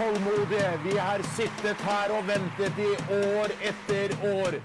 Tålmodige. Vi har sittet her og ventet i år etter år.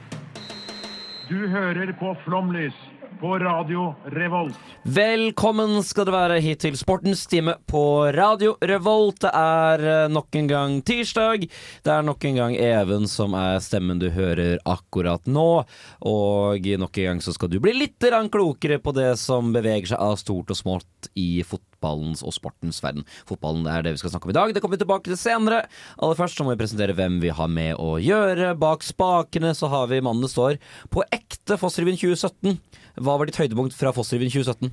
Du hører på Flomlys på Radio Revolt. Velkommen skal dere være hit til Sportens time på Radio Revolt. Det er eh, nok en gang tirsdag. Det er nok en gang Even som er stemmen du hører akkurat nå. Og nok en gang så skal du bli litt klokere på det som beveger seg av stort og smått i fotballens og sportens verden. Fotballen er det vi skal snakke om i dag. Det kommer vi tilbake til senere. Aller først så må vi presentere hvem vi har med å gjøre. Bak spakene så har vi mannen det står på ekte Fossrevyen 2017. Hva var ditt høydepunkt fra Fossrevyen 2017?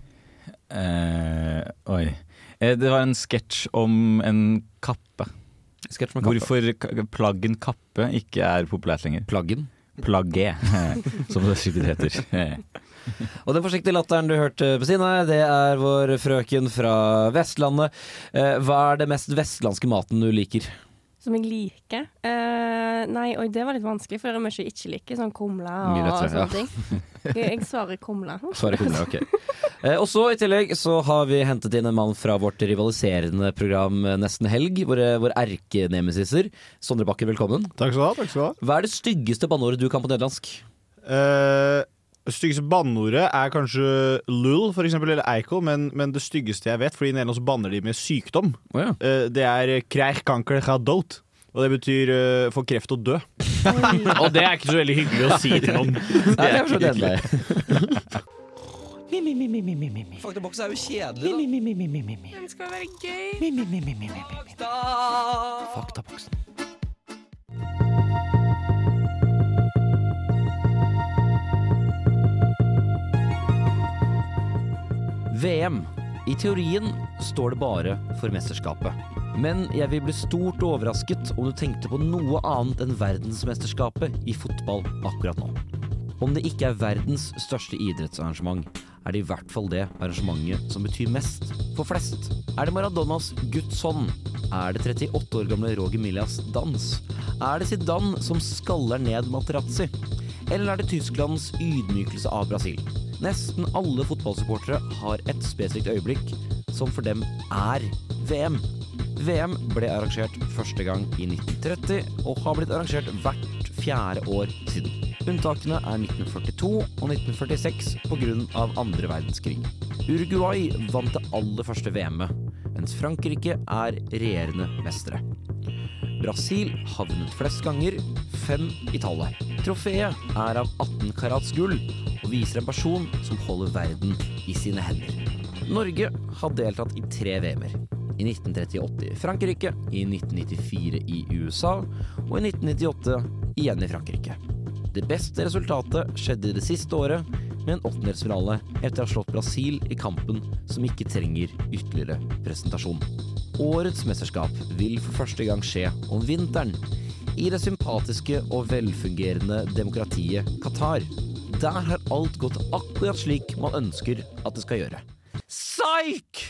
Eh, oi. Eh, det var en sketsj om en kappe. Sketsj med kappe. Hvorfor plaggen kappe ikke er populært lenger. Plaggen. Plagget, som det sikkert heter. Og den forsiktige latteren du hørte på siden her, det er vår frøken fra Vestlandet. Eh, hva er det mest vestlandske maten du liker? Som jeg liker? Uh, nei, oi, det var litt vanskelig, for det er mye jeg ikke liker. Sånn kumle og, og, sånne ja. ting. Jeg, jeg svarer kumle. Svarer kumle, ok. Uh, og så i tillegg så har vi hentet inn en mann fra vårt rivaliserende program eh, Nesten Helg, våre, vår erkenemesiser. Sondre Bakker, velkommen. Takk skal du ha. takk skal du ha Hva er det styggeste banneordet du kan på nederlandsk? Eh, Det styggeste banneordet er kanskje lull, for eksempel, eller eiko, men, men det styggeste jeg vet, fordi i Nederland så banner de med sykdom, oh, ja. eh, det er kreich, kanker. Og det betyr uh, få kreft og dø. og det er ikke så veldig hyggelig å si til noen. Det er ikke hyggelig. Faktaboks er jo kjedelig, da. Den skal være gøy. Faktaboksen. VM. I teorien står det bare for mesterskapet. Men jeg vil bli stort overrasket om du tenkte på noe annet enn verdensmesterskapet i fotball akkurat nå. Om det ikke er verdens største idrettsarrangement, er det i hvert fall det arrangementet som betyr mest for flest. Er det Maradonas Guds hånd? Er det 38 år gamle Roger Millas dans? Er det Zidane som skaller ned Materazzi? Eller er det Tysklands ydmykelse av Brasil? Nesten alle fotballsupportere har et spesifikt øyeblikk som for dem er VM. VM ble arrangert første gang i 1930 og har blitt arrangert hvert fjerde år siden. Unntakene er 1942 og 1946 pga. andre verdenskrig. Uruguay vant det aller første VM-et, mens Frankrike er regjerende mestere. Brasil har vunnet flest ganger, fem i tallet. Trofeet er av 18 karats gull og viser en person som holder verden i sine hender. Norge har deltatt i tre VM-er. I 1938 i Frankrike, i 1994 i USA og i 1998 igjen i Frankrike. Det beste resultatet skjedde det siste året, med en åttendelsfinale etter å ha slått Brasil i kampen som ikke trenger ytterligere presentasjon. Årets mesterskap vil for første gang skje om vinteren, i det sympatiske og velfungerende demokratiet Qatar. Der har alt gått akkurat slik man ønsker at det skal gjøre. Psyk!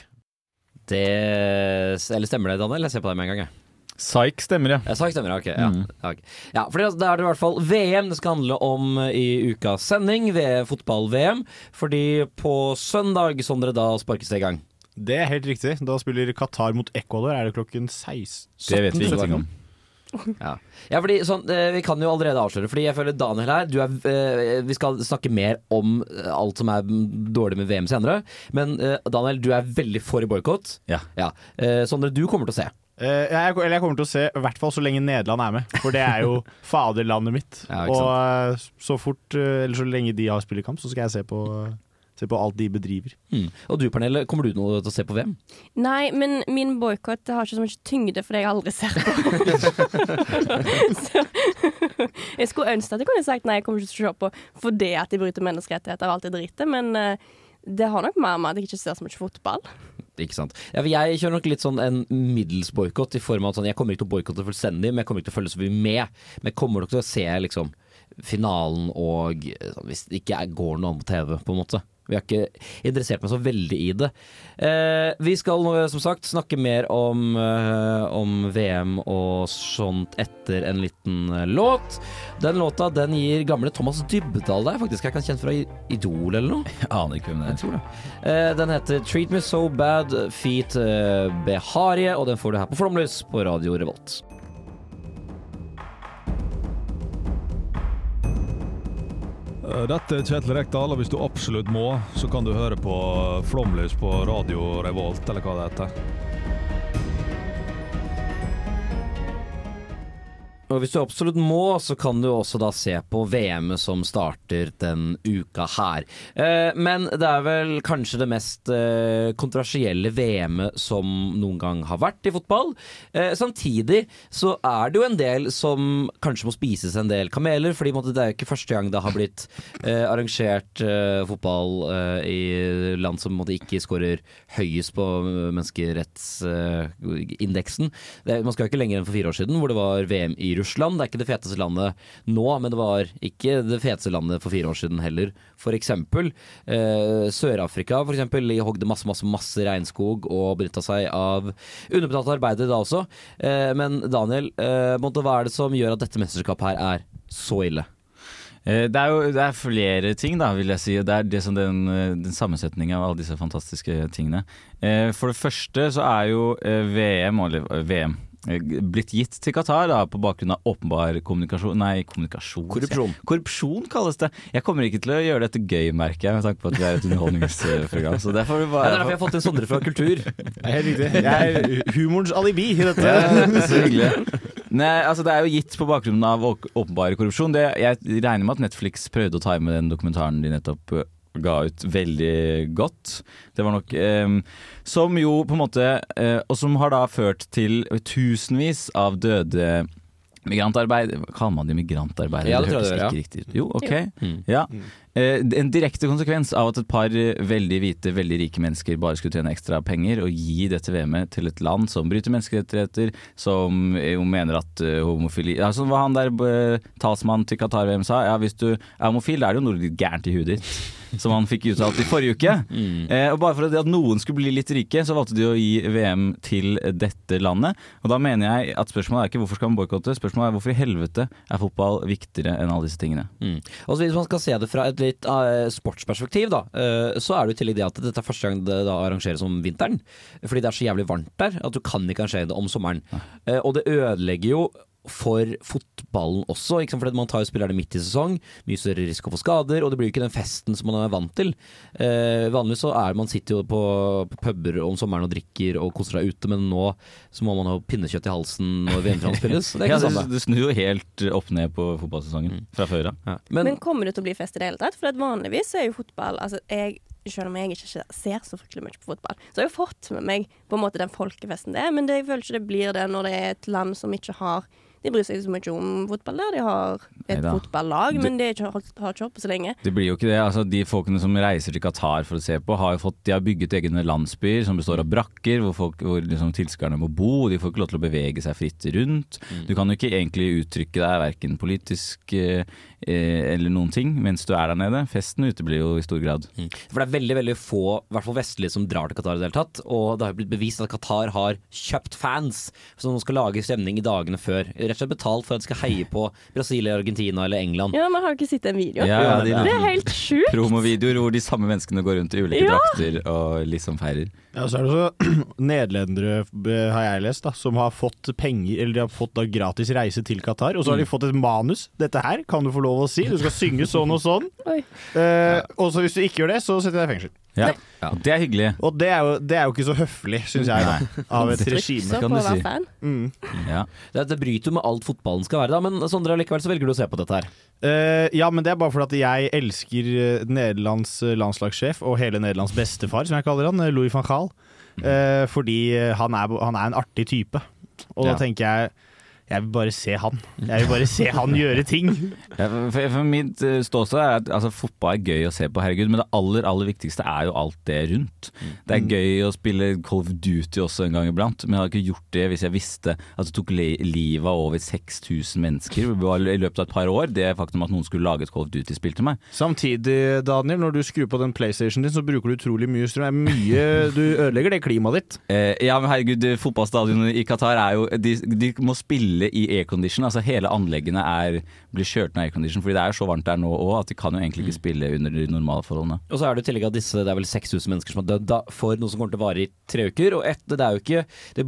Det Eller stemmer det, Daniel? Jeg ser på deg med en gang, jeg. Psych stemmer, ja. Ja, sak stemmer, ok. Ja, Mm. okay. ja for det er det i hvert fall VM det skal handle om i ukas sending, ved fotball-VM. Fordi på søndag, Sondre, da sparkes det i gang. Det er helt riktig. Da spiller Qatar mot Ecuador. Er det klokken 16? Det vet vi 17, ingenting om. Ja, ja fordi sånn, eh, Vi kan jo allerede avsløre, Fordi jeg føler Daniel her du er, eh, Vi skal snakke mer om eh, alt som er dårlig med VM senere. Men Daniel, du er veldig for boikott. Ja. Ja. Sondre, du kommer til å se. Eh, jeg, eller jeg kommer til å se, i hvert fall så lenge Nederland er med. For det er jo faderlandet mitt. Ja, og så fort, eller så lenge de har spillerkamp, så skal jeg se på, se på alt de bedriver. Mm. Og du, Pernille, kommer du nå til å se på VM? Nei, men min boikott har ikke så mye tyngde fordi jeg aldri ser på. så, jeg skulle ønske at jeg kunne sagt nei, jeg kommer ikke til å se på fordi at de bryter menneskerettigheter og alt det dritet, men eh, det har nok mer med at jeg ikke ser så mye fotball. Ikke sant. Ja, jeg kjører nok litt sånn en middels boikott, i form av at sånn, jeg kommer ikke til å boikotte fullstendig, men jeg kommer ikke til å følge så mye med. Men jeg kommer nok til å se liksom finalen og eh, sånn, hvis det ikke går noe annet på TV, på en måte. Vi har ikke interessert meg så veldig i det. Eh, vi skal nå, som sagt snakke mer om, eh, om VM og sånt etter en liten eh, låt. Den låta den gir gamle Thomas Dybdahl deg, faktisk. Jeg kan kjenne fra Idol eller noe. Jeg aner ikke hvem det er. Eh, den heter Treat Me So Bad Feet eh, Beharie, og den får du her på Flomlys på Radio Revolt. Dette er Kjetil Rekdal, og hvis du absolutt må, så kan du høre på Flomlys på Radio Revolt, eller hva det heter. Og hvis du absolutt må, så kan du også da se på VM-et som starter den uka her. Eh, men det er vel kanskje det mest eh, kontroversielle VM-et som noen gang har vært i fotball. Eh, samtidig så er det jo en del som kanskje må spises en del kameler, fordi det er jo ikke første gang det har blitt eh, arrangert fotball i land som ikke skårer høyest på menneskerettsindeksen. Man skal jo ikke lenger enn for fire år siden, hvor det var VM i Russland. Det er ikke det feteste landet nå, men det var ikke det feteste landet for fire år siden heller. For eksempel eh, Sør-Afrika for eksempel, de hogde masse, masse, masse regnskog og benytta seg av underbetalte arbeidere da også. Eh, men Daniel, eh, hva er det som gjør at dette mesterskapet her er så ille? Eh, Det er jo det er flere ting, da, vil jeg si. Det er det som den, eh, den sammensetningen av alle disse fantastiske tingene. Eh, For det første så er jo VM, eller VM blitt gitt til Qatar da, på bakgrunn av åpenbar kommunikasjon Nei, kommunikasjon Korrupsjon. Korrupsjon kalles det. Jeg kommer ikke til å gjøre dette gøy, merker jeg, med tanke på at vi er et underholdningsprogram. Så vi Ja, det er derfor jeg har fått inn Sondre fra Kultur. Helt riktig. Jeg er humorens alibi i dette. Ja, så hyggelig. Nei, altså Det er jo gitt på bakgrunn av åpenbar korrupsjon. Det, jeg regner med at Netflix prøvde å ta med den dokumentaren de nettopp eh, ga ut veldig godt. Det var nok eh, Som jo på en måte eh, Og som har da ført til tusenvis av døde Migrantarbeid Kaller man de migrantarbeidere? Ja, det det hørtes det ikke riktig ut. Jo, ok. Mm. Ja. Eh, En direkte konsekvens av at et par eh, veldig hvite, veldig rike mennesker bare skulle tjene ekstra penger og gi dette VM-et til et land som bryter menneskerettigheter, som eh, jo mener at eh, homofili ja, Som hva han der eh, talsmannen til Qatar-VM sa, ja hvis du er homofil, da er det jo noe litt gærent i huet ditt. Som han fikk uttalt i forrige uke. Eh, og Bare for at noen skulle bli litt rike, så valgte de å gi VM til dette landet. Og da mener jeg at spørsmålet er ikke hvorfor skal man boikotte, spørsmålet er hvorfor i helvete er fotball viktigere enn alle disse tingene. Mm. Og Hvis man skal se det fra et litt uh, sportsperspektiv, da, uh, så er det jo tillegg det at dette er første gang det da arrangeres om vinteren. Fordi det er så jævlig varmt der at du kan ikke arrangere det om sommeren. Uh, og det ødelegger jo for fotballen også, ikke sant? fordi man tar jo spillerne midt i sesong. Mye større risiko for skader, og det blir jo ikke den festen som man er vant til. Eh, vanligvis så er man sitter jo på, på puber om sommeren og drikker og koser seg ute, men nå så må man ha pinnekjøtt i halsen når VM-finalen spilles. Det Ja, det, det snur jo helt opp ned på fotballsesongen fra før av. Ja. Men, Men, kommer det til å bli fest i det hele tatt? For at vanligvis så er jo fotball altså jeg, Selv om jeg ikke ser så fryktelig mye på fotball, så har jeg fått med meg på en måte den folkefesten det er. Men det, jeg føler ikke det blir det når det er et land som ikke har De bryr seg ikke så mye om fotball der. De har et Neida. fotballag, men de har ikke holdt- har ikke holdt på så lenge. Det blir jo ikke det. altså De folkene som reiser til Qatar for å se på, har fått, de har bygget egne landsbyer som består av brakker, hvor, folk, hvor liksom tilskuerne må bo. De får ikke lov til å bevege seg fritt rundt. Du kan jo ikke egentlig uttrykke deg verken politisk eh, eh, eller noen ting mens du er der nede. Festen uteblir jo i stor grad. Mm. For det er veldig veldig få, i hvert fall vestlige, som drar til Qatar i det hele tatt. Og det har blitt bevist at Qatar har kjøpt fans som skal lage stemning i dagene før. Rett og slett betalt for at de skal heie på Brasil, Argentina eller England. Ja, men har ikke sett en video. Ja, ja, de det er helt sjukt. promovideoer hvor de samme menneskene går rundt i ulike Ja. drakter og liksom feirer. Ja, så er det så nederlendere, eh, har jeg lest, da, som har fått penger Eller de har fått da gratis reise til Qatar, og så har de fått et manus. Dette her kan du få lov å si, du skal synge sånn og sånn. Eh, og så hvis du ikke gjør det, så setter jeg deg i fengsel. Ja, Ja. og Det er hyggelig. Og det er jo, det er jo ikke så høflig, syns jeg, da, av et regime. Kan du si. Mm. Ja. Det, det bryter jo med alt fotballen skal være, da. Men Sondre, likevel så velger du å se på dette her. Uh, ja, men det er bare fordi at jeg elsker eh, Nederlands eh, landslagssjef og hele Nederlands bestefar, som jeg kaller han, Louis van Gaal. Uh, fordi han er, han er en artig type. Og Ja. da tenker jeg Jeg vil bare se han. Jeg vil bare se han gjøre ting. Ja, for, for mitt eh, ståsted er at altså, fotball er gøy å se på, herregud, men det aller aller viktigste er jo alt det rundt. Det er gøy å spille Call of Duty også en gang iblant, men jeg hadde ikke gjort det hvis jeg visste at det tok livet av over 6000 mennesker i løpet av et par år. Det faktum at noen skulle lage et Call of Duty-spill til meg. Samtidig, Daniel, når du skrur på den PlayStation din, så bruker du utrolig mye strøm. Er mye, du ødelegger det klimaet ditt. Eh, ja, men herregud, fotballstadionene i Qatar er jo De, de må spille i aircondition. Altså hele anleggene er, blir kjørt ned aircondition, fordi det er jo så varmt der nå òg at de kan jo egentlig ikke spille under de normale forholdene. Og så er det i tillegg at disse, det er vel 6000 mennesker som har dødd for noe som kommer til å vare i tre uker. Og etter, det er jo ikke det,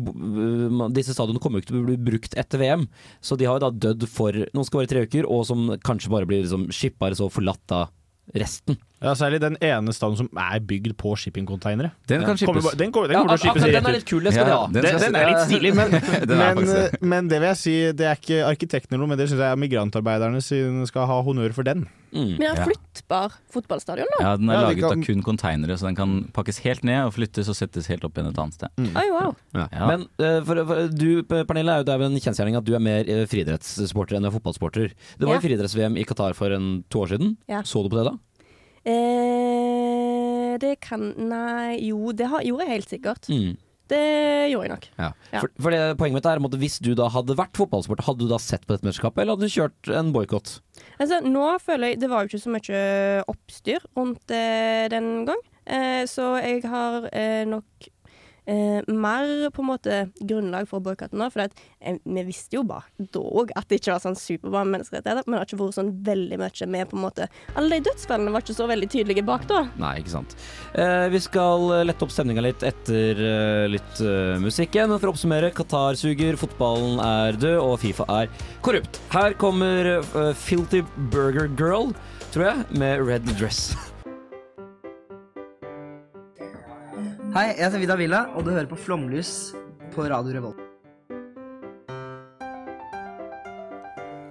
Disse stadionene kommer jo ikke til å bli brukt etter VM, så de har jo da dødd for noen skal vare i tre uker, og som kanskje bare blir liksom eller så forlatt av resten. Ja, Særlig den ene staden som er bygd på shippingcontainere. Den kan Kommer shippes. bare- Den kommer, den Ja, kommer til å shippes i den er litt kul, det skal de Ja, ha. den Den, den er litt stilig, men, men, det. men det vil jeg si, det er ikke arkitektene noe, men det syns jeg er migrantarbeiderne som skal ha honnør for den. Men en er flyttbar fotballstadion, da? Ja, Den er Ja, laget kan- av kun konteinere, så den kan pakkes helt ned og flyttes og settes helt opp igjen et annet sted. Oi, wow. Ja. Men eh, for, for, du, Pernille, er jo, det er vel en kjensgjerning at du er mer eh, friidrettssporter enn du er fotballsporter. Det var Ja. jo friidretts-VM i Qatar for en, to år siden. Ja. Så du på det da? Eh, det kan Nei, jo, det har, gjorde jeg helt sikkert. Mm. Det gjorde jeg nok. Ja. Ja. For, for det, poenget mitt er at hvis du da hadde vært fotballsport, hadde du da sett på dette mesterskapet, eller hadde du kjørt en boikott? Altså, nå føler jeg Det var jo ikke så mye oppstyr rundt eh, den gang. Eh, så jeg har eh, nok eh, mer på en måte grunnlag for å boikotte nå. For at, eh, vi visste jo bare dog at det ikke var sånn superbra menneskerettigheter. Men det har ikke vært sånn veldig mye med på en måte Alle de dødsfellene var ikke så veldig tydelige bak da. Nei, ikke sant. Eh, vi skal lette opp stemninga litt etter eh, litt eh, musikk igjen. For å oppsummere, Qatar suger, fotballen er død, og Fifa er korrupt. Her kommer eh, Filthy Burger Girl, tror jeg, med Red Dress. Hei, jeg heter Vidar Villa, og du hører på Flomlys på Radio Revolt.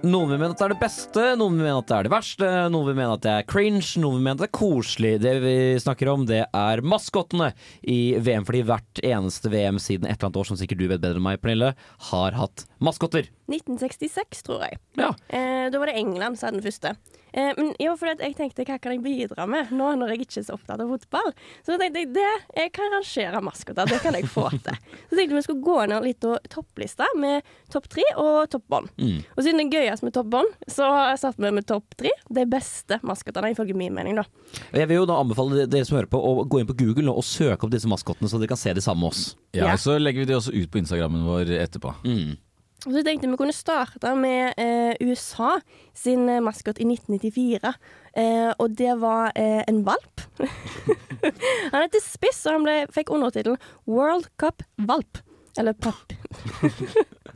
Noen vil mene at det er det beste, noen vil mene at det er det verste, noen vil mene at det er cringe, noen vil mene at det er koselig. Det vi snakker om, det er maskottene i VM, fordi hvert eneste VM siden et eller annet år, som sikkert du vet bedre enn meg, Pernille, har hatt maskotter. 1966, tror jeg. Ja. Eh, da var det England som hadde den første. Eh, men jo, for jeg tenkte hva kan jeg bidra med nå når jeg ikke er så opptatt av fotball? Så tenkte jeg det, jeg kan rangere maskoter, det kan jeg få til. Så tenkte jeg vi skulle gå ned litt og topplista med topp tre og topp bånd. Mm. Og siden det er gøyest med topp bånd, så satte vi med topp tre de beste maskotene, ifølge min mening, da. Jeg vil jo da anbefale dere som hører på, å gå inn på Google og søke opp disse maskottene, så dere kan se de samme med oss. Ja, Ja. Så legger vi de også ut på Instagrammen vår etterpå. Mm. Og jeg tenkte vi kunne starte med eh, USA sin eh, maskot i 1994. Eh, og det var eh, en valp. han heter Spiss, og han ble, fikk undertittelen World Cup Valp. Eller papp.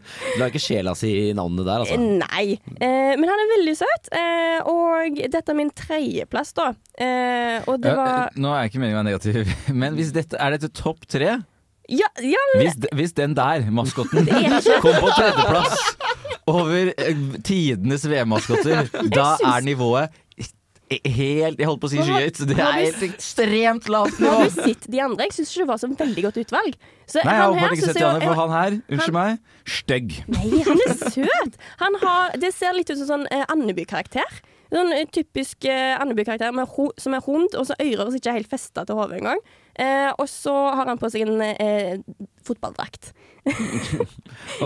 Du har ikke sjela si i navnet der, altså. Nei. Eh, men han er veldig søt. Eh, og dette er min tredjeplass, da. Eh, og det var Nå er jeg ikke meningen å være negativ, men hvis dette, er dette topp tre? Ja, ja men Hvis, hvis den der, maskotten, kom på tredjeplass over eh, tidenes VM-maskotter, da synes... er nivået helt Jeg holdt på å si skyhøyt. Det er et ekstremt lavt nivå. har du sett de andre. Jeg syns ikke det var så veldig godt utvalg. Så Nei, jeg har bare ikke sett de andre, for han her, unnskyld meg, stygg. Nei, han er søt! Han har, det ser litt ut som sånn eh, Andeby-karakter. Sånn eh, typisk eh, Andeby-karakter som er rund, og så ører som ikke er helt festa til hodet engang. Eh, og så har han på seg en eh, fotballdrakt.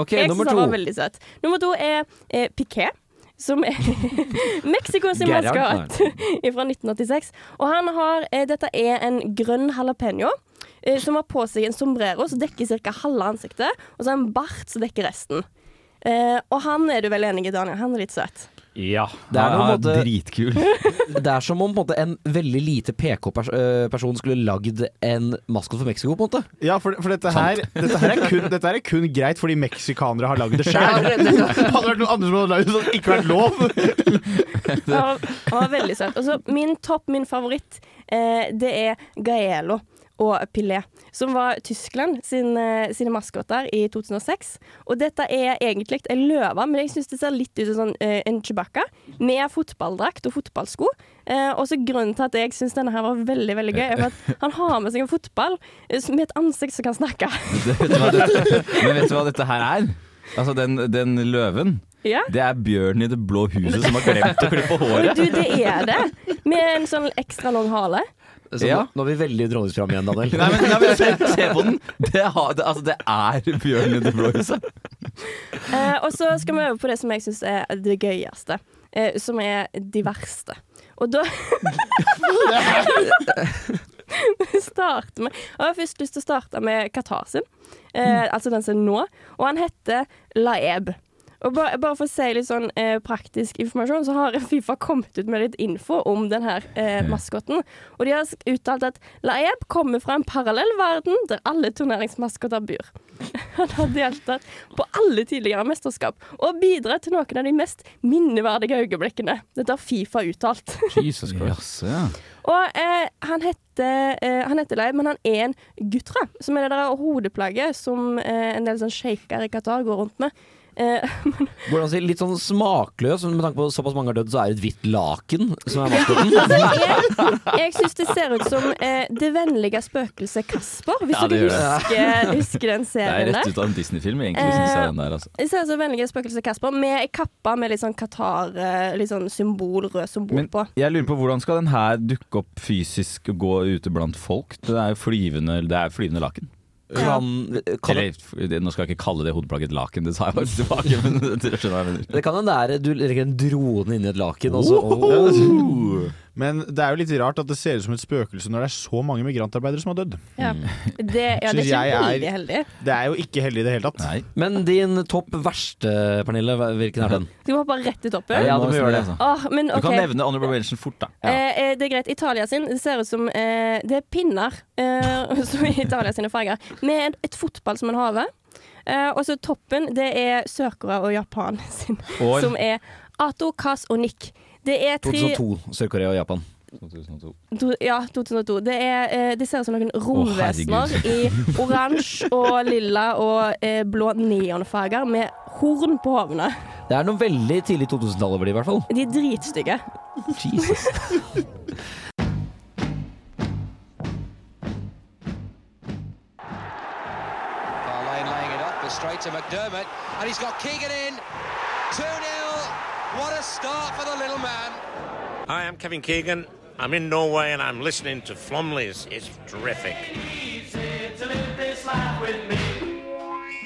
Ok, Jeg nummer to. var veldig søt. Nummer to er eh, Piquet. Som er Mexicos maskot fra 1986. Og han har eh, Dette er en grønn jalapeño. Eh, som har på seg en sombrero som dekker ca. halve ansiktet, og så en bart som dekker resten. Eh, og han er du vel enig i, Daniel? Han er litt søt. Ja. Det er, noe, måte, dritkul. det er som om en, måte, en veldig lite PK-person skulle lagd en maskot for Mexico, på en måte. Ja, for, for dette, her, dette, her er kun, dette her er kun greit fordi meksikanere har lagd det sjøl. Hadde vært noen andre som hadde lagd det, så hadde ikke vært lov. det var, var veldig søtt. Min topp, min favoritt, eh, det er Gaelo og Pilet, som var Tyskland sin, eh, sine maskoter i 2006. Og dette er egentlig en løve, men jeg syns det ser litt ut som sånn, eh, en Chewbacca med fotballdrakt og fotballsko. Eh, og så Grunnen til at jeg syns denne her var veldig veldig gøy, er for at han har med seg en fotball med et ansikt som kan snakke. Det- vet dette, men vet du hva dette her er? Altså, den, den løven, Ja. det er bjørnen i det blå huset som har glemt å klippe håret. Du, det er det. Med en sånn ekstra lang hale. Så Ja. nå, nå er vi veldig underholdningsprogram igjen, Daniel. Nei, men, nei, men se, se på den! Det, har, det, altså, det er Bjørn i det blå huset. Eh, og så skal vi over på det som jeg syns er det gøyeste. Eh, som er de verste. Og da Vi starter med Jeg har først lyst til å starte med Qatar sin. Eh, altså den som er nå. Og han heter Laeb. Og bare, bare for å si litt sånn eh, praktisk informasjon, så har Fifa kommet ut med litt info om denne eh, maskotten. Og de har uttalt at Laeb kommer fra en parallell verden der alle turneringsmaskoter bor. Han har deltatt på alle tidligere mesterskap og bidratt til noen av de mest minneverdige øyeblikkene. Dette har Fifa uttalt. Jesus Christ. Ja. Og eh, han heter, eh, han heter Leib, men han er en gutra, som er det der hodeplagget som eh, en del sånn sjeiker i Qatar går rundt med. Eh, Hvordan si, Litt sånn smakløs, men med tanke på såpass mange har dødd, så er det et hvitt laken som er maskoten. altså, jeg jeg syns det ser ut som eh, det vennlige spøkelset Kasper, hvis Ja, det dere husker, husker den Det er rett ut av en Disney-film, egentlig, Eh, jeg der. Altså. Det ser ut som vennlige spøkelset Kasper med kappa med litt sånn Qatar, eh, litt sånn symbol, rød symbol Men på. jeg lurer på hvordan skal den her dukke opp fysisk og gå ute blant folk? Det er jo flyvende, det er flyvende laken. Kan, kan, Eller, nå skal jeg ikke kalle det hodeplagget et laken, det sa jeg bare tilbake. Men det, jeg det kan hende du legger en drone inni et laken, og så Oh. Men det er jo litt rart at det ser ut som et spøkelse når det er så mange migrantarbeidere som har dødd. Ja. Det, ja, det er ikke veldig heldig. Det er jo ikke heldig i det hele tatt. Nei. Men din topp verste, Pernille, hvilken er den? Skal vi hoppe rett i toppen? Ja, du må gjøre det. Altså. Åh, men Du kan nevne honorable mention fort, da. Eh, eh, det er greit. Italia sin det ser ut som eh, Det er pinner eh, som i Italia sine farger, med et, fotball som en hage. Eh, og så toppen, det er Sør-Korea og Japan sin, Og- som er Ato, Kas og Nick. Det er tre 2002, Sør-Korea og Japan. 2002. to, Ja, 2002. Det, er, eh, det ser ut som noen romvesener i oransje og lilla og eh, blå neonfarger med horn på hovene. Det er noe veldig tidlig 2000-tallet over de, i hvert fall. De er dritstygge. Jesus. Barlane laying it up, but straight to McDermott, and he's got Keegan in. 2 0. What a start for the little man. Hi, I'm Kevin Keegan. I'm in Norway and I'm listening to Flomley's. It's terrific.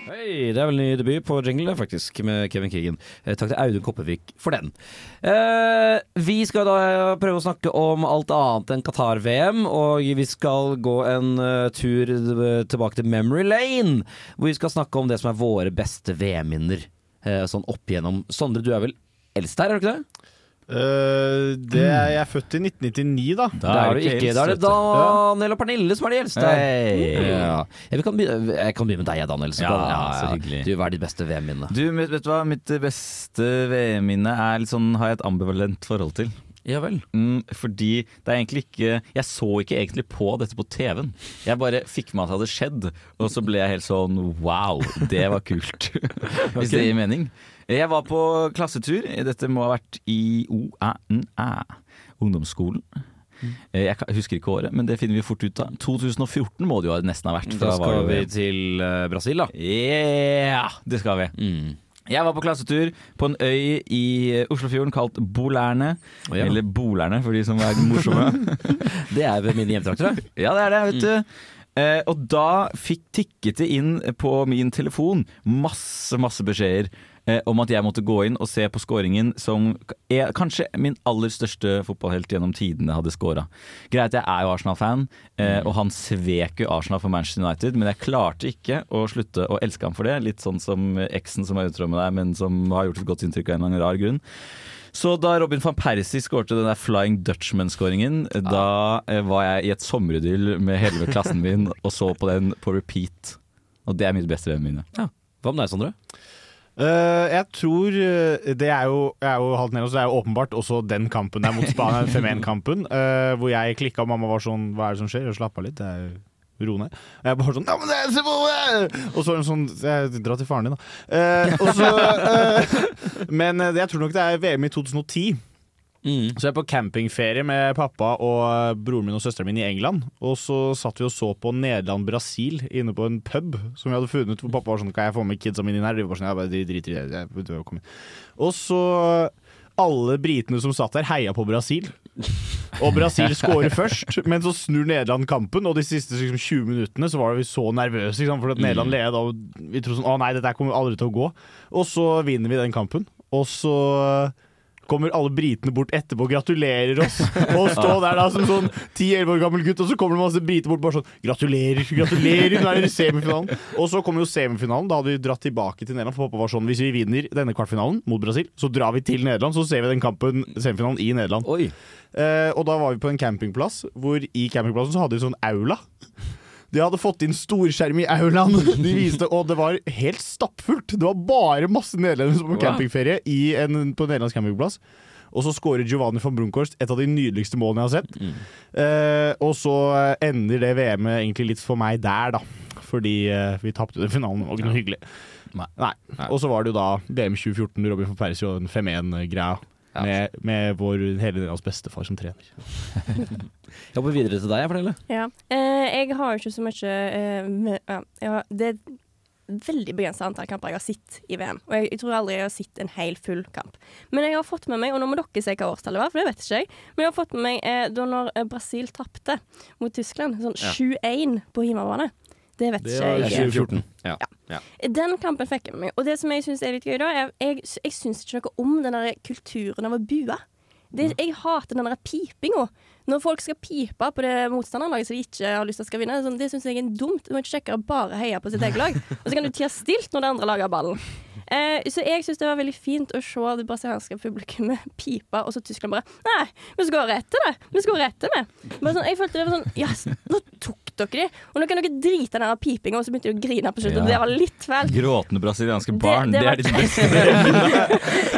Hei, det er vel ny debut på jingle, faktisk, med Kevin Keegan. Eh, takk til Audun Koppevik for den. Eh, vi skal da prøve å snakke om alt annet enn Qatar-VM, og vi skal gå en uh, tur eh, tilbake til Memory Lane, hvor vi skal snakke om det som er våre beste VM-minner. eh, sånn opp igjennom. Sondre, du er vel eldst her, er du ikke det? Uh, det er jeg er født i 1999, da. Da er du ikke. Da er det Daniel og Pernille som er de eldste. Hey. Ja. Jeg, kan begynne, jeg kan begynne med deg, Daniel. Ja, Ja, så. Du, hva er ditt beste VM-minne? Du, vet, vet du hva? Mitt beste VM-minne er litt sånn, har jeg et ambivalent forhold til. Ja vel. Mm, fordi det er egentlig ikke Jeg så ikke egentlig på dette på TV-en. Jeg bare fikk med at det hadde skjedd, og så ble jeg helt sånn wow, det var kult. Hvis det gir mening. Jeg var på klassetur. Dette må ha vært i OÆNÆ, ungdomsskolen. Eh, Jeg husker ikke året, men det finner vi fort ut av. 2014 må det jo nesten ha vært. Da skal vi til eh, Brasil, da. Ja, det skal vi. Mm. Jeg var på klassetur på en øy i eh, Oslofjorden kalt Bolærne. Oh, ja. Eller Bolærne, for de som er morsomme. Det er mine hjemtrakter. da. ja, det er det, vet du. Eh, og da fikk tikket det inn på min telefon masse, masse beskjeder eh, om at jeg måtte gå inn og se på scoringen som er, kanskje min aller største fotballhelt gjennom tidene hadde scora. Greit, jeg er jo Arsenal-fan, eh, og han svek jo Arsenal for Manchester United, men jeg klarte ikke å slutte å elske ham for det. Litt sånn som eksen som er utro med deg, men som har gjort et godt inntrykk av en eller annen rar grunn. Så da Robin van Persie skårte den der Flying Dutchman-skåringen, da eh, var jeg i et sommeridyll med hele klassen min og så på den på repeat. Og det er mitt beste venn mine. Ja. Hva med deg, Sondre? Eh, jeg tror eh, Det er jo, er jo halvt nede, så det er jo åpenbart også den kampen der mot Spania, 5-1-kampen, uh, hvor jeg klikka og mamma var sånn Hva er det som skjer? Og slappa litt. Det er Ro ned. Og jeg bare sånn Ja, men det er! Og så er hun sånn jeg, Dra til faren din, da. Uh, så eh, Men eh, jeg tror nok det er VM i 2010. Så jeg er på campingferie med pappa og broren min og søsteren min i England. Og så satt vi og så på Nederland-Brasil inne på en pub som vi hadde funnet. Hvor pappa var sånn Kan jeg få med kidsa mine inn her? De var sånn, jeg bare driter i det. Jeg- jeg-. Og så alle britene som satt der, heia på Brasil. Og Brasil scorer først, men så snur Nederland kampen. Og de siste liksom, 20 minuttene så var vi så nervøse, liksom, for at Nederland leda. Og vi trodde sånn Å nei, dette kommer aldri til å gå. Og så vinner vi den kampen. Og så kommer alle britene bort etterpå og gratulerer oss. Og stå der da som sånn 10-11 år gammel gutt, og så kommer det masse briter bort bare sånn Gratulerer, gratulerer, nå er dere i semifinalen. Og så kommer jo semifinalen. Da hadde vi dratt tilbake til Nederland. For pappa var sånn Hvis vi vinner denne kvartfinalen mot Brasil, så drar vi til Nederland. Så ser vi den kampen, semifinalen, i Nederland. Eh, og da var vi på en campingplass, hvor i campingplassen så hadde vi sånn aula. De hadde fått inn storskjerm i aulaen, de viste, og det var helt stappfullt. Det var bare masse nederlendere som var på campingferie i en, på en nederlandsk campingplass. Og så skårer Giovanni van Brunkhorst et av de nydeligste målene jeg har sett. Eh, og så eh, ender det VM-et egentlig litt for meg der, da. Fordi eh, vi tapte den finalen, det var ikke noe hyggelig. Nei. Og så var det jo da VM 2014, Robin van Persie og den 5-1-greia. Med, med vår hele Nederlands bestefar som trener. Jeg hopper videre til deg, jeg forteller. Ja. Eh, jeg har jo ikke så mye eh, med, ja, jeg har, Det er et veldig begrensa antall kamper jeg har sett i VM. Og jeg, jeg tror aldri jeg har sett en hel full kamp. Men jeg har fått med meg, og nå må dere se hva årstallet var, for det vet ikke jeg. Men jeg har fått med meg eh, da når eh, Brasil tapte mot Tyskland, sånn 7-1 på hjemmebane. Det vet Det ikke var jeg. 2014. Ja. ja. Den kampen fikk jeg med meg. Og det som jeg syns er litt gøy, da, er jeg, jeg syns ikke noe om den der kulturen av å bue. Det, jeg hater den der pipinga. Når folk skal pipe på det motstanderlaget som de ikke har lyst til skal vinne, sånn, det syns jeg er dumt. Du må ikke sjekke å bare heie på sitt eget lag. Og så kan du tie stilt når det andre laget har ballen. Eh, så jeg syns det var veldig fint å se det brasilianske publikummet pipe, og så Tyskland bare Nei, vi skal rett til det! Vi skal rett til det! Sånn, jeg følte det var sånn Ja, nå tok dere de! Og nå kan dere drite i den pipinga, og så begynte de å grine på slutten. Ja. Det var litt feil. Gråtende brasilianske barn, det det, var- er ditt beste.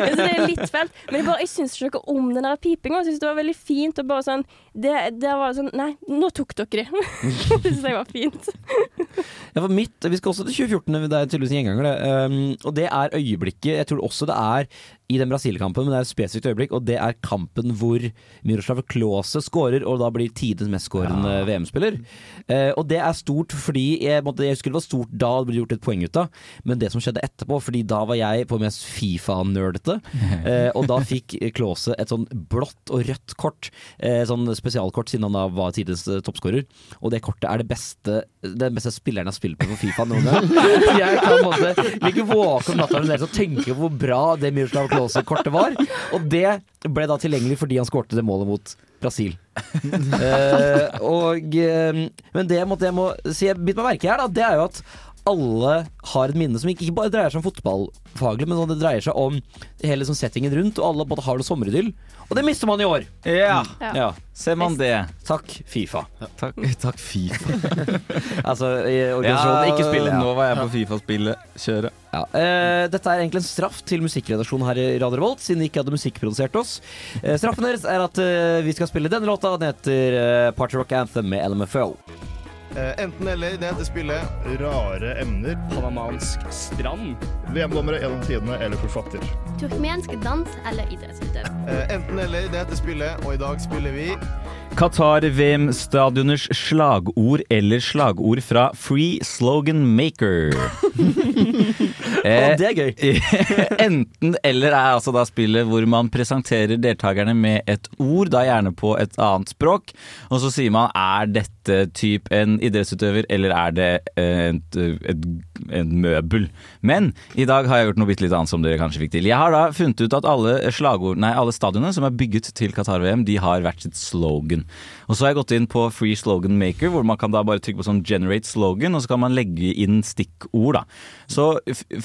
Så det er litt feil. Men jeg, bare, jeg syns ikke noe om den der pipinga. Jeg syns det var veldig fint. å bare sånn Det, det var sånn Nei, nå tok dere de. det syns jeg var fint. Ja, for mitt, Vi skal også til 2014, det er tydeligvis en gjenganger. det. Um, og det er øyeblikket Jeg tror også det er i den Brasil-kampen, men det er et spesifikt øyeblikk. Og det er kampen hvor Miroslav Klause skårer, og da blir tidens mestskårende VM-spiller. Eh, og det er stort fordi jeg, måtte, jeg husker det var stort da det ble gjort et poeng ut av, men det som skjedde etterpå, fordi da var jeg på mest Fifa-nerdete, eh, og da fikk Klause et sånn blått og rødt kort, eh, sånn spesialkort siden han da var tidens eh, toppskårer, og det kortet er det beste den beste spilleren jeg har spilt på på Fifa noen gang. Jeg kan måte ligge våken om natta og tenke på hvor bra det Miroslav Klause-kortet var, og det ble da tilgjengelig fordi han skårte det målet mot Brasil. uh, og, uh, men det jeg, måtte, jeg må si jeg bit meg merke i her, da, det er jo at alle har et minne som ikke bare dreier seg om fotballfaglig, men det dreier seg om hele liksom, settingen rundt, og alle både har det sommeridyll. Og det mister man i år! Ja, ja. ser man det. Takk, Fifa. Takk, takk Fifa. altså, i organisasjonen ikke spille. Ja. Nå var jeg på Fifa-spillet. Kjøre. Ja, eh, dette er egentlig en straff til musikkredaksjonen her i Radio Revolt, siden de ikke hadde musikkprodusert oss. Eh, straffen deres er at eh, vi skal spille denne låta. Den heter eh, Party Rock Anthem med LMFO. Eh, enten eller, det heter spillet. Rare emner. Panamansk strand. VM-dommere gjennom tidene eller forfatter. Turkmensk dans eller idrettsutøver. Eh, enten eller, det heter spillet, og i dag spiller vi Qatar-VM-stadioners slagord eller slagord fra Free Slogan Maker. Å, det er gøy. Enten eller er altså da spillet hvor man presenterer deltakerne med et ord, da gjerne på et annet språk, og så sier man er dette typ en idrettsutøver eller er det et, et, et møbel. Men i dag har jeg gjort noe bitte litt annet som dere kanskje fikk til. Jeg har da funnet ut at alle slagord, nei alle stadionene som er bygget til Qatar-VM, de har hvert sitt slogan. Og så har jeg gått inn på Free Slogan Maker, hvor man kan da bare trykke på sånn generate slogan, og så kan man legge inn stikkord, da. Så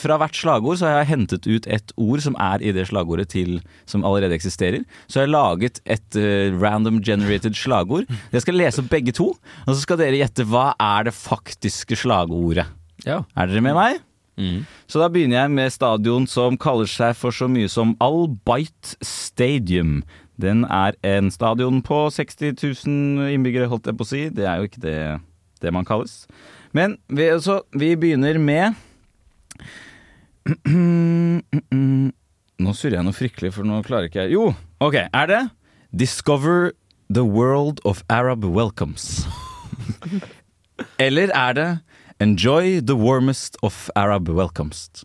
fra hvert slagord så har jeg hentet ut et ord som er i det slagordet til, som allerede eksisterer. Så har jeg laget et uh, random generated slagord. Jeg skal lese opp begge to, og så skal dere gjette hva er det faktiske slagordet. Er dere med meg? Så da begynner jeg med stadion som kaller seg for så mye som Al Stadium. Den er en stadion på 60 000 innbyggere, holdt jeg på å si. Det er jo ikke det, det man kalles. Men vi, altså, vi begynner med Nå surrer jeg noe fryktelig, for nå klarer ikke jeg Jo, ok, er det Discover the world of Arab welcomes? Eller er det Enjoy the warmest of Arab welcomes?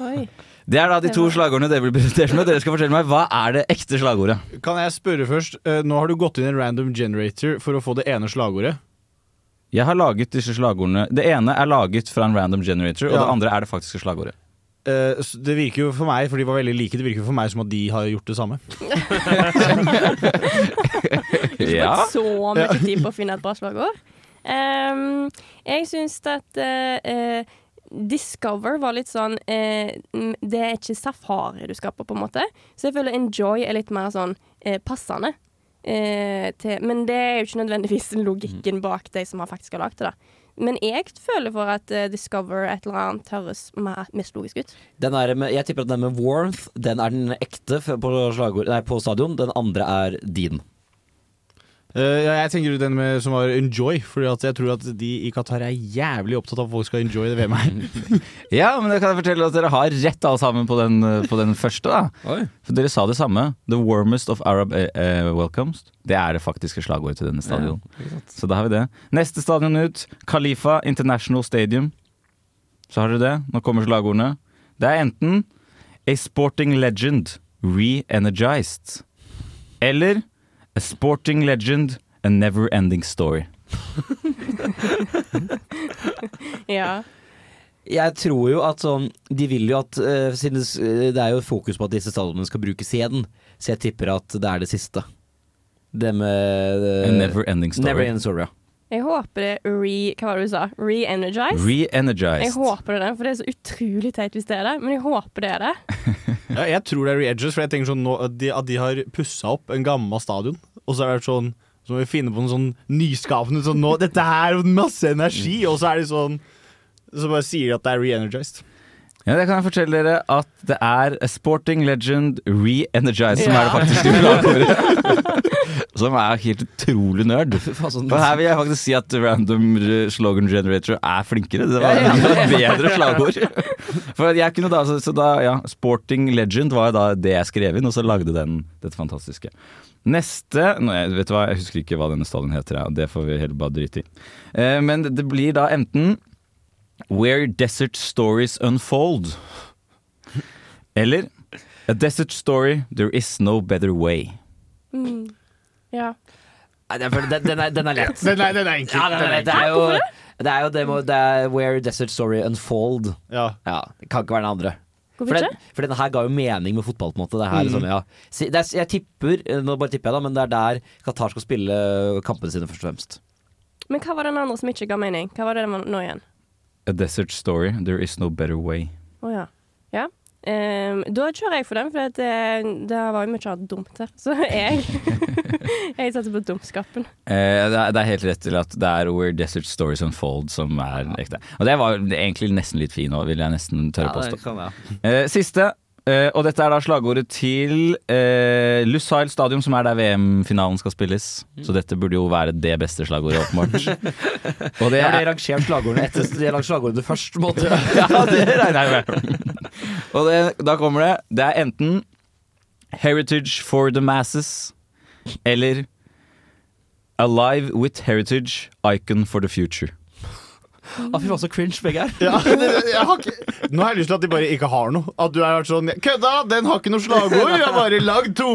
Oi. Det er da de to slagordene dere blir presentert med. Dere skal fortelle meg Hva er det ekte slagordet? Kan jeg spørre først? Eh, Nå har du gått inn i en random generator for å få det ene slagordet. Jeg har laget disse slagordene Det ene er laget fra en random generator, og Ja. det andre er det faktiske slagordet. Uh, Det virker jo for meg, for de var veldig like, det virker jo for meg som at de har gjort det samme. Ja. Brukt så mye tid på å finne et bra slagord. Um, jeg syns at eh, eh, Discover var litt sånn eh, mm, Det er ikke safari du skaper, på, på en måte. Så jeg føler Enjoy er litt mer sånn eh, passende. Eh, til, men det er jo ikke nødvendigvis logikken bak de som har faktisk har lagd det. da. Men jeg føler for at uh, Discover et eller annet høres mest logisk ut. Den med, jeg tipper at den med warmth Den er den ekte på, slagord, nei, på stadion. Den andre er din. Eh, ja, jeg tenker den med, som var enjoy, Fordi jeg tror at de i Qatar er jævlig opptatt av at folk skal enjoy det VM her. Ja, men det kan jeg fortelle at dere har rett alle sammen på den, på den første. da For dere sa det samme. The warmest of Arab eh, welcomes. Det er det faktiske slagordet til denne stadion. Så da har vi det. Neste stadion ut, Khalifa International Stadium. Så har dere det. Nå kommer slagordene. Det er enten A sporting legend re-energized. Eller A sporting legend, a never-ending story. Ja. Jeg tror jo at sånn De vil jo at uh, Siden det er jo fokus på at disse stadionene skal brukes igjen, så jeg tipper at det er det siste. Det med uh, A never-ending story. Never ending story, ja. Jeg håper det re... Hva var det du sa? Re-energized? Jeg Re-energized. håper det er det, for det er så utrolig teit hvis det er det. Men jeg håper det er det. Ja, jeg tror det er re-edges, for jeg tenker sånn nå, at, de, at de har pussa opp en gammel stadion, og så er det sånn så må vi finne på noe sånn nyskapende sånn nå, Dette her er masse energi! Og så er de sånn Så bare sier de at det er re-energized. Ja, det kan jeg fortelle dere at det er A Sporting Legend Re-Energized som Ja. er det faktiske slagordet. som er helt utrolig nerd. Og her vil jeg faktisk si at Random Slogan Generator er flinkere. Det var et bedre slagord. For jeg kunne da, så, så da, ja, Sporting Legend var da det jeg skrev inn, og så lagde den dette fantastiske. Neste nå, jeg, Vet du hva, jeg husker ikke hva denne stadion heter, og det får vi heller bare drite i. Eh, men det, det blir da enten Where Desert Stories Unfold. Eller A Desert Story, There Is No Better Way. Mm. Ja. Nei, den, den, er, den er lett. Den er, den er enkel. Ja, den er lett. Det er jo det er jo det, må, det er Where Desert Story Unfold. Ja. Det kan ikke være den andre. For, den, for denne her ga jo mening med fotball, på en måte. Det her, Mm. liksom, ja. Det er, jeg tipper, nå bare tipper jeg da, men det er der Qatar skal spille kampene sine, først og fremst. Men hva var den andre som ikke ga mening? Hva var det den var nå igjen? A Desert Story, There Is No Better Way. Å ja. ja. Ehm, da kjører jeg for den, for det, det var jo mye annet dumt her. Så jeg Jeg satser på dumskapen. Eh, det, er, det er helt rett til at det er Where Desert Stories Unfold som er ekte. Og det var egentlig nesten litt fin òg, vil jeg nesten tørre Ja, påstå. Eh, siste, eh, og dette er da slagordet til eh, Lusail Stadium, som er der VM-finalen skal spilles. Så dette burde jo være det beste slagordet, åpenbart. Og det er Ja, de slagordene etter de har lagd slagordene først, på en måte. Ja, det regner jeg med. Og det, da kommer det. Det er enten Heritage for the Masses eller Alive with Heritage, Icon for the Future. Ah, fy faen, så cringe begge er. Ja, det, jeg har ikke, nå har jeg lyst til at de bare ikke har noe. At du har vært sånn Kødda! Den har ikke noe slagord! Jeg har bare lagd to!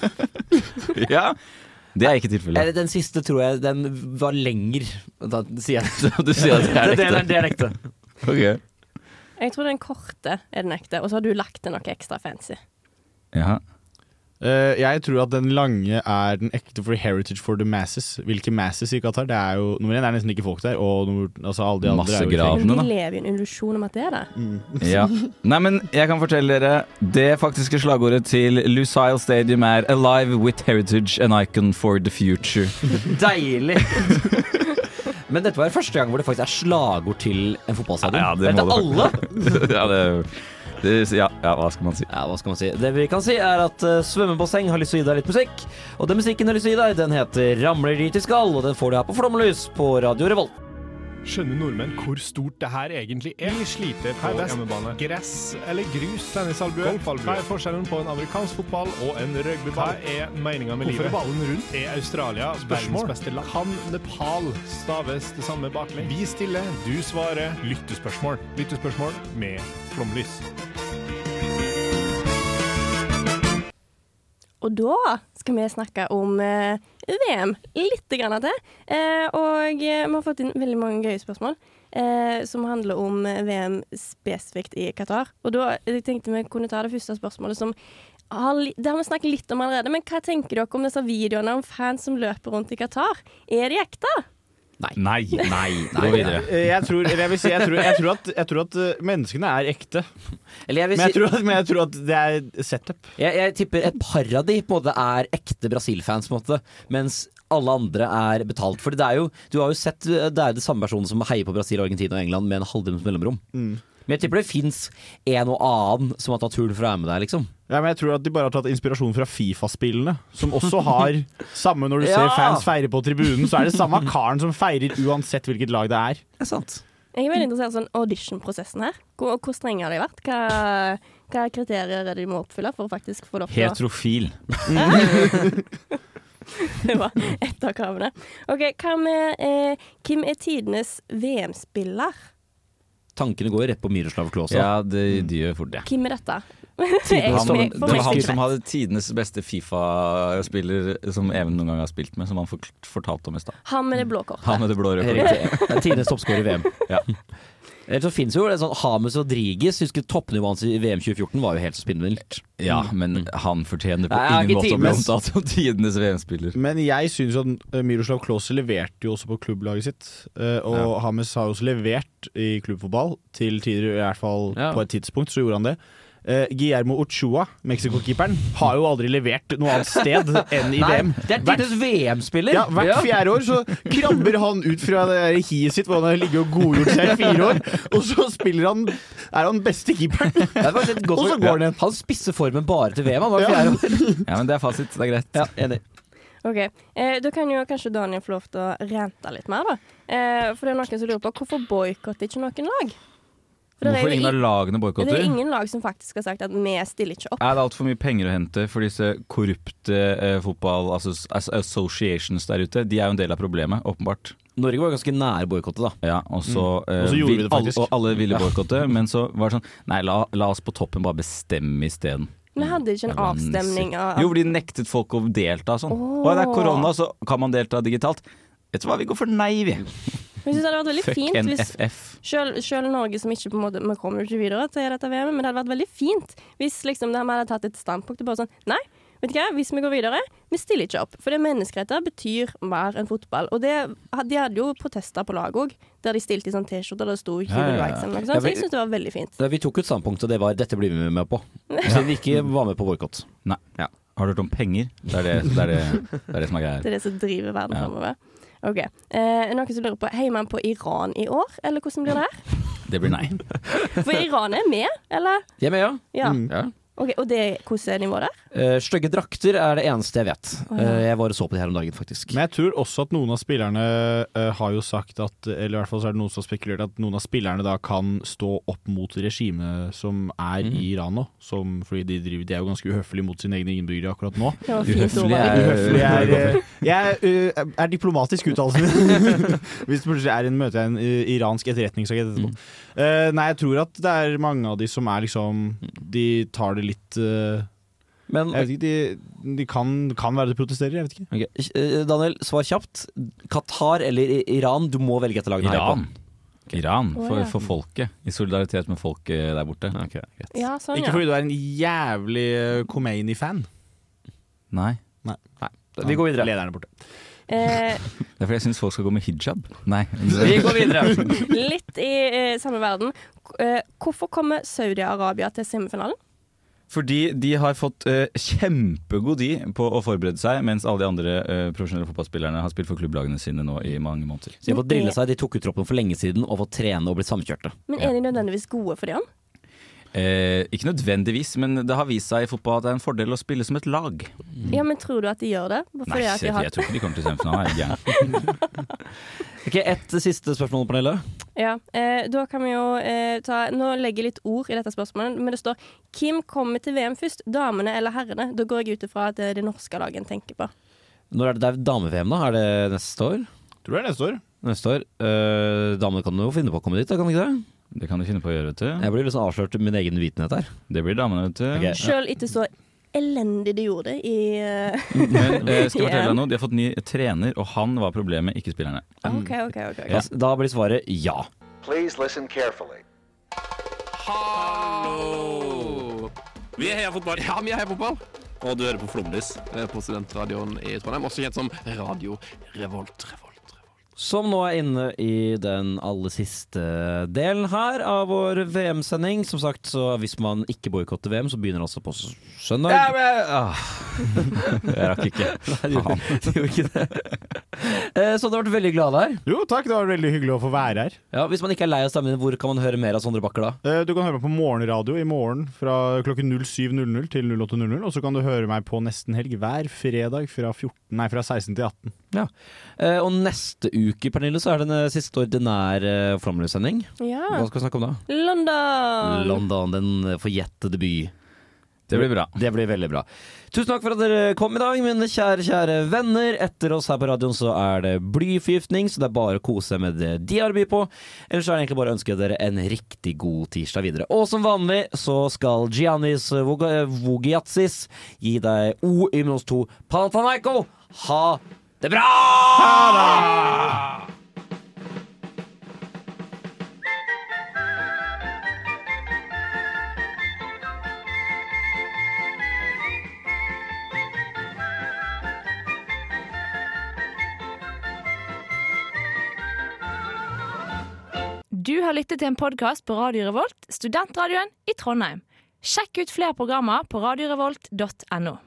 Ja, det er ikke tilfellet. Den siste tror jeg den var lenger. Da sier jeg Du sier at det er ekte. det er ekte. Ok. Jeg tror den korte er den ekte, og så har du lagt til noe ekstra fancy. Ja. Eh, jeg tror at den lange er den ekte for heritage for the masses. Hvilke masses i Qatar? Det er jo, nummer én er nesten ikke folk der, og nummer, altså alle de andre Masse er jo i grav. fengsel. Men da. vi lever i en illusjon om at det er det. Ja. Nei, men jeg kan fortelle dere Det faktiske slagordet til Lucile Stadium er 'Alive with heritage an icon for the future'. Deilig! Men dette var første gang hvor det faktisk er slagord til en fotballstadion. Ja, det det må alle! det ja, det, det, ja, ja, hva skal man si? Ja, hva skal man si? Det vi kan si er at uh, svømmebasseng har lyst til å gi deg litt musikk. Og den musikken har lyst til å gi deg, den heter 'Ramler dit de skal', og den får du her på Flomlys på Radio Revolt. Skjønner nordmenn hvor stort det her egentlig er? Vi sliter på hjemmebane. Gress eller grus? Tennisalbue? Golfalbue? Hva er forskjellen på en amerikansk fotball og en rugbyball? Hva er meninga med Hvorfor livet? er ballen rundt? Er Australia verdens beste land? Kan Nepal staves det samme baklengs? Vi stiller, du svarer. Lyttespørsmål. Lyttespørsmål med flomlys. Og da skal vi snakke om eh, VM litt grann til. Eh, og eh, vi har fått inn veldig mange gøye spørsmål som handler om VM spesifikt i Qatar. Og da tenkte vi kunne ta det første spørsmålet som det har vi snakket litt om allerede, men hva tenker dere om disse videoene om fans som løper rundt i Qatar? Er de ekte? Nei. Nei. Nei. Gå videre. Eh, Jeg tror, eller jeg vil si, jeg tror, jeg tror, at, jeg tror at eh, menneskene er ekte. Eller jeg vil Men jeg, si- tror at, men jeg tror at det er setup. Jeg, jeg tipper et par av de på en måte er ekte Brasil-fans, mens alle andre er betalt. For det er jo, du har jo sett det er det samme personen som heier på Brasil, Argentina og England med en halvtimes mellomrom. Mm. Men jeg tipper det fins en og annen som har tatt turen for å være med der, liksom. Ja, men jeg tror at de bare har tatt inspirasjon fra Fifa-spillene, som også har samme når du Ja! ser fans feire på tribunen, så er det samme karen som feirer uansett hvilket lag det er. Det er sant. Jeg er veldig interessert i sånn audition-prosessen her. Hvor, hvor strenge har de vært? Hva, hva kriterier er det de må oppfylle for å faktisk få lov til å Heterofil. Det var ett av kravene. OK, hva med eh, Hvem er tidenes VM-spiller? Tankene går rett på Miroslav Klause. Ja, det, de gjør fort det. Hvem er dette? Han, det var han som hadde tidenes beste Fifa-spiller som Even noen gang har spilt med, som han fortalte om i stad. Han med det blå kortet. Han med det blå røde kortet. Tidenes toppskårer i VM. Ja. Eller så finnes jo det sånn Hames Rodriguez, husker toppnivået hans i VM 2014 var jo helt så spinnvilt. ja, men han fortjener på Nei, ingen måte å bli omtalt som tidenes VM-spiller. Men jeg syns at eh, Miroslav Klause leverte jo også på klubblaget sitt. eh, Og Ja. Hames har jo også levert i klubbfotball, til tider i hvert fall Ja. på et tidspunkt så gjorde han det. Eh, Guillermo Ochoa, Mexico-keeperen, har jo aldri levert noe annet sted enn i Nei, VM. det er tidenes VM-spiller! Ja, Hvert fjerde år så krabber han ut fra det hiet sitt hvor han har ligget og godgjort seg i fire år, og så spiller han er han beste keeperen. Er Og så går han igjen. Han spisser formen bare til VM. Han var Ja. fjerde år. Ja, men det er fasit. Det er greit. Ja, enig. OK. Eh, da kan jo kanskje Daniel få lov til å rente litt mer, da. Eh, for det er noen som lurer på hvorfor boikotter ikke noen lag? For det er Hvorfor ingen av lagene lagene Det boikotter? er ingen lag som faktisk har sagt at vi stiller ikke opp. Er det altfor mye penger å hente for disse korrupte eh, fotball altså, associations der ute? De er jo en del av problemet, åpenbart. Norge var ganske nær boikottet, da. Ja, og så, eh, Og så gjorde vi det faktisk. alle, og alle ville Ja. boikotte, men så var det sånn Nei, la, la oss på toppen bare bestemme isteden. Vi hadde ikke en avstemning av Jo, for de nektet folk å delta sånn. Åh. Og det er korona, så kan man delta digitalt. Vet du hva, vi går for nei, vi. Jeg synes det hadde vært veldig Fuck fint hvis NFF. selv, selv Norge som ikke på en måte Vi kommer ikke videre til dette VM, men det hadde vært veldig fint hvis liksom de hadde tatt et standpunkt og bare sånn Nei, vet du hva, hvis vi går videre, vi stiller ikke opp. For det menneskeretter betyr mer enn fotball. Og det, de hadde jo protester på lag òg, der de stilte i sånn T-skjorte der det sto Ja, ja, ja. Rights eller noe Ja, sånt. Så jeg syns det var veldig fint. Vi tok et standpunkt, og det var dette blir vi med på. Så vi ikke var med på boikott. Nei. Har du hørt om penger? Det er det, det, er det, det, er det som er greia. Det er det som driver verden Ja. OK. Eh, noen som lurer på Heier man på Iran i år, eller hvordan blir det her? Det blir nei. For Iran er med, eller? Jeg er med, ja. Ja. Mm. ja. Ok, og det, hvordan er nivået der? Eh, Stygge drakter er det eneste jeg vet. Å, ja. Eh, jeg var og så på det her om dagen, faktisk. Men jeg tror også at noen av spillerne uh, har jo sagt at Eller i hvert fall så er det noen som har spekulert at noen av spillerne da kan stå opp mot regimet som er Mm. i Iran nå. Som, fordi de, driver, de er jo ganske uhøflige mot sine egne innbyggere akkurat nå. Det Uhøflig er- Uhøflig er Jeg eh, er diplomatisk uttalelse. Hvis det plutselig er en møte jeg en iransk etterretningsagent etterpå. Eh, nei, jeg tror at det er mange av de som er liksom De tar det litt Men Jeg vet ikke, de, de kan, kan være de protesterer, jeg vet ikke. Ok, eh, Daniel, svar kjapt. Qatar eller Iran? Du må velge et lag. Iran. Iran. Iran, for, for folket. I solidaritet med folket der borte. Ja, sånn, Ikke ja. fordi du er en jævlig eh, Khomeini-fan. Nei. Nei. Vi går videre. Lederen er borte. Eh, Det er fordi jeg syns folk skal gå med hijab. Nei. Vi går videre. litt i eh, samme verden. Eh, hvorfor kommer Saudi-Arabia til semifinalen? Fordi de har fått uh, kjempegod tid på å forberede seg, mens alle de andre uh, profesjonelle fotballspillerne har spilt for klubblagene sine nå i mange måneder. Så de har fått drille seg, de tok ut troppen for lenge siden og fått trene og blitt samkjørte. Men er de nødvendigvis gode for dem? Eh, ikke nødvendigvis, men det har vist seg i fotball at det er en fordel å spille som et lag. Ja, men tror du at de gjør det? Bare Nei, fordi at de jeg, har- jeg tror ikke de kommer til semifinalen. Er? Ok, Ett siste spørsmål, panelet. Ja, eh, da kan vi jo eh, ta Nå legger jeg litt ord i dette spørsmålet, men det står Hvem kommer til VM først, damene eller herrene? Da går jeg ut ifra at det er det norske laget en tenker på. Når er det, det dame-VM, da? Er det neste år? Tror det er neste år. Neste år. Eh, damene kan jo finne på å komme dit, da, kan de ikke det? Det kan de finne på å gjøre, vet du. Jeg blir liksom avslørt min egen vitenhet her. Det blir damene, vet du. Okay. Sjøl ikke så elendig de gjorde det i eh, Men jeg skal jeg fortelle deg noe? De har fått ny trener, og han var problemet, ikke spillerne. OK, OK. ok, okay. Ja, da blir svaret ja. Please listen carefully. Hallo! Vi er Heia Fotball. Ja, vi er Heia Fotball. Og du hører på Flomlys eh, på studentradioen i Trondheim, også kjent som Radio Revolt. Revolt. Som nå er inne i den aller siste delen her av vår VM-sending. Som sagt, så hvis man ikke boikotter VM, så begynner det altså på søndag. Ja, men, ah. Jeg rakk ikke. Nei, du du gjorde ikke det. Eh, Så du har vært veldig glad der. Jo, takk. Det var veldig hyggelig å få være her. Ja, Hvis man ikke er lei av stemmen din, hvor kan man høre mer av Sondre Bakker da? Eh, Du kan høre meg på morgenradio i morgen fra klokken 07.00 til 08.00. Og så kan du høre meg på Nesten helg hver fredag fra, 14, nei, fra 16 til 18. Ja. Eh, Og neste uke, Pernille, så er det en eh, siste ordinær uh, Flåmlys-sending. Ja. Hva skal vi snakke om da? London! London, den eh, forjettede by. Det blir bra. Det blir veldig bra. Tusen takk for at dere kom i dag, mine kjære, kjære venner. Etter oss her på radioen så er det blyforgiftning, så det er bare å kose seg med det de har å by på. Ellers så er det egentlig bare å ønske dere en riktig god tirsdag videre. Og som vanlig så skal Giannis Vog- Vogiatsis gi deg O i minus to Panathinaiko. Ha det bra! Du har lyttet til en podkast på Radio Revolt, studentradioen i Trondheim. Sjekk ut flere programmer på radiorevolt.no.